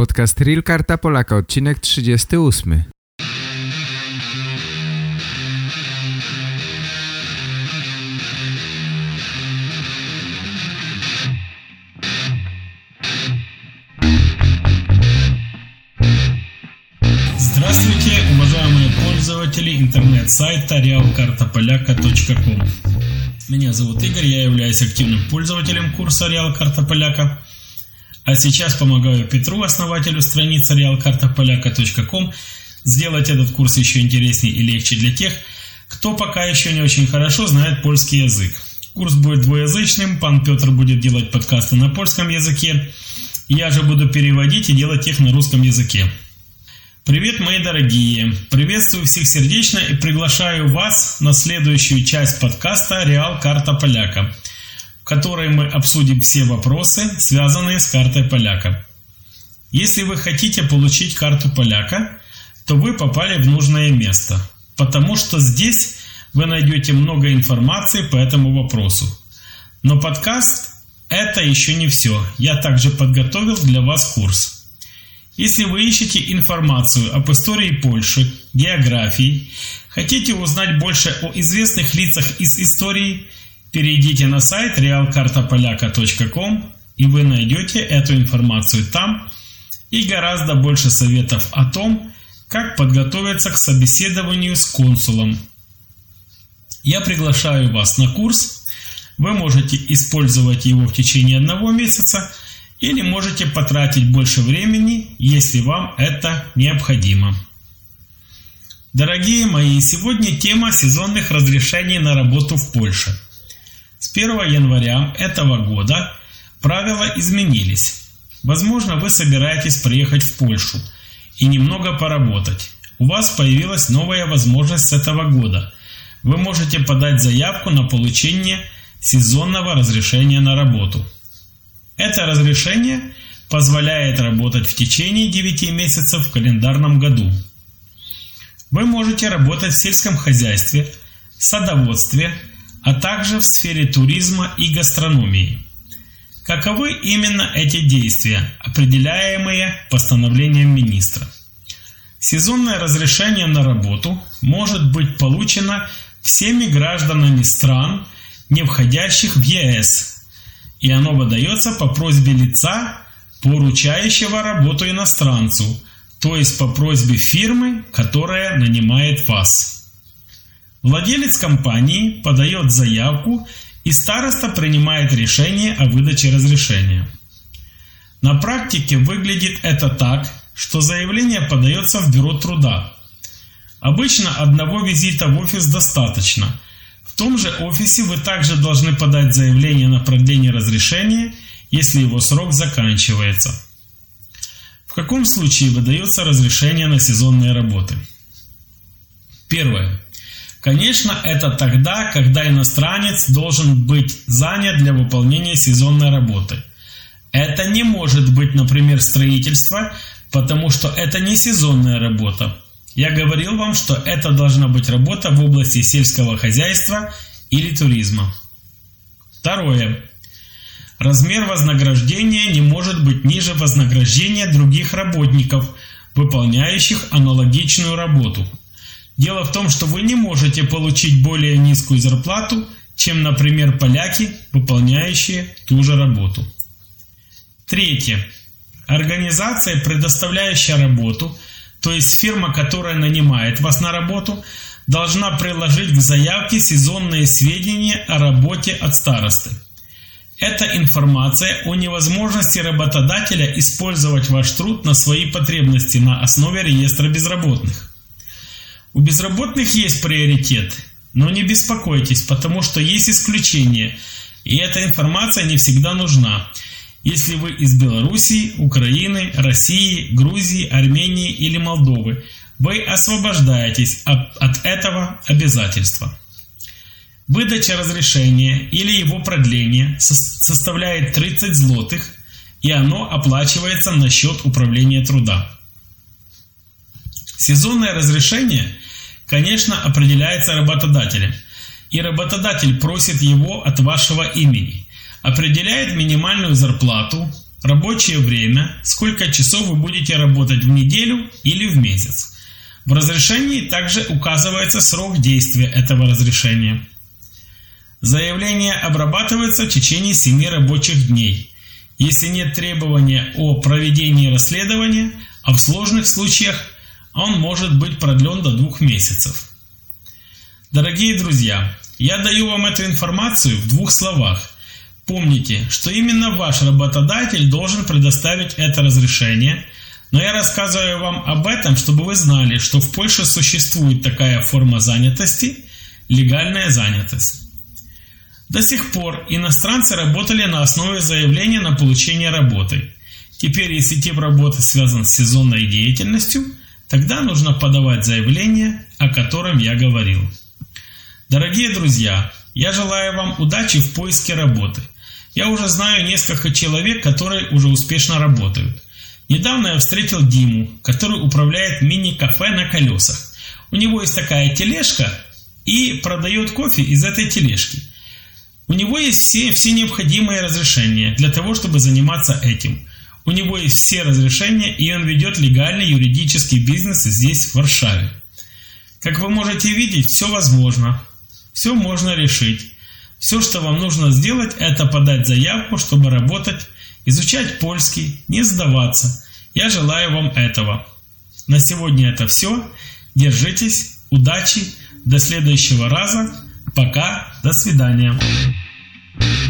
Podcast Real Karta Polaka, odcinek 38. Здравствуйте, уважаемые пользователи интернет-сайта realkartapolyaka.com Меня зовут Игорь, я являюсь активным пользователем курса Реал Карта Поляка. А сейчас помогаю Петру, основателю страницы realkartapolyaka.com, сделать этот курс еще интереснее и легче для тех, кто пока еще не очень хорошо знает польский язык. Курс будет двуязычным, пан Петр будет делать подкасты на польском языке, я же буду переводить и делать их на русском языке. Привет, мои дорогие! Приветствую всех сердечно и приглашаю вас на следующую часть подкаста «Реал Карта Поляка», которой мы обсудим все вопросы, связанные с картой Поляка. Если вы хотите получить карту Поляка, то вы попали в нужное место, потому что здесь вы найдете много информации по этому вопросу. Но подкаст – это еще не все. Я также подготовил для вас курс – если вы ищете информацию об истории Польши, географии, хотите узнать больше о известных лицах из истории, перейдите на сайт realkartapolaka.com и вы найдете эту информацию там и гораздо больше советов о том, как подготовиться к собеседованию с консулом. Я приглашаю вас на курс. Вы можете использовать его в течение одного месяца – или можете потратить больше времени, если вам это необходимо. Дорогие мои, сегодня тема сезонных разрешений на работу в Польше. С 1 января этого года правила изменились. Возможно, вы собираетесь приехать в Польшу и немного поработать. У вас появилась новая возможность с этого года. Вы можете подать заявку на получение сезонного разрешения на работу – это разрешение позволяет работать в течение 9 месяцев в календарном году. Вы можете работать в сельском хозяйстве, садоводстве, а также в сфере туризма и гастрономии. Каковы именно эти действия, определяемые постановлением министра? Сезонное разрешение на работу может быть получено всеми гражданами стран, не входящих в ЕС, и оно выдается по просьбе лица, поручающего работу иностранцу, то есть по просьбе фирмы, которая нанимает вас. Владелец компании подает заявку и староста принимает решение о выдаче разрешения. На практике выглядит это так, что заявление подается в бюро труда. Обычно одного визита в офис достаточно – в том же офисе вы также должны подать заявление на продление разрешения, если его срок заканчивается. В каком случае выдается разрешение на сезонные работы? Первое. Конечно, это тогда, когда иностранец должен быть занят для выполнения сезонной работы. Это не может быть, например, строительство, потому что это не сезонная работа. Я говорил вам, что это должна быть работа в области сельского хозяйства или туризма. Второе. Размер вознаграждения не может быть ниже вознаграждения других работников, выполняющих аналогичную работу. Дело в том, что вы не можете получить более низкую зарплату, чем, например, поляки, выполняющие ту же работу. Третье. Организация, предоставляющая работу – то есть фирма, которая нанимает вас на работу, должна приложить к заявке сезонные сведения о работе от старосты. Это информация о невозможности работодателя использовать ваш труд на свои потребности на основе реестра безработных. У безработных есть приоритет, но не беспокойтесь, потому что есть исключения, и эта информация не всегда нужна – если вы из Белоруссии, Украины, России, Грузии, Армении или Молдовы, вы освобождаетесь от, от этого обязательства. Выдача разрешения или его продление составляет 30 злотых, и оно оплачивается на счет управления труда. Сезонное разрешение, конечно, определяется работодателем, и работодатель просит его от вашего имени – определяет минимальную зарплату, рабочее время, сколько часов вы будете работать в неделю или в месяц. В разрешении также указывается срок действия этого разрешения. Заявление обрабатывается в течение 7 рабочих дней. Если нет требования о проведении расследования, а в сложных случаях он может быть продлен до двух месяцев. Дорогие друзья, я даю вам эту информацию в двух словах. Помните, что именно ваш работодатель должен предоставить это разрешение, но я рассказываю вам об этом, чтобы вы знали, что в Польше существует такая форма занятости – легальная занятость. До сих пор иностранцы работали на основе заявления на получение работы. Теперь, если тип работы связан с сезонной деятельностью, тогда нужно подавать заявление, о котором я говорил. Дорогие друзья, я желаю вам удачи в поиске работы. Я уже знаю несколько человек, которые уже успешно работают. Недавно я встретил Диму, который управляет мини-кафе на колесах. У него есть такая тележка и продает кофе из этой тележки. У него есть все, все необходимые разрешения для того, чтобы заниматься этим. У него есть все разрешения, и он ведет легальный юридический бизнес здесь, в Варшаве. Как вы можете видеть, все возможно. Все можно решить. Все, что вам нужно сделать, это подать заявку, чтобы работать, изучать польский, не сдаваться. Я желаю вам этого. На сегодня это все. Держитесь, удачи, до следующего раза. Пока, до свидания. Po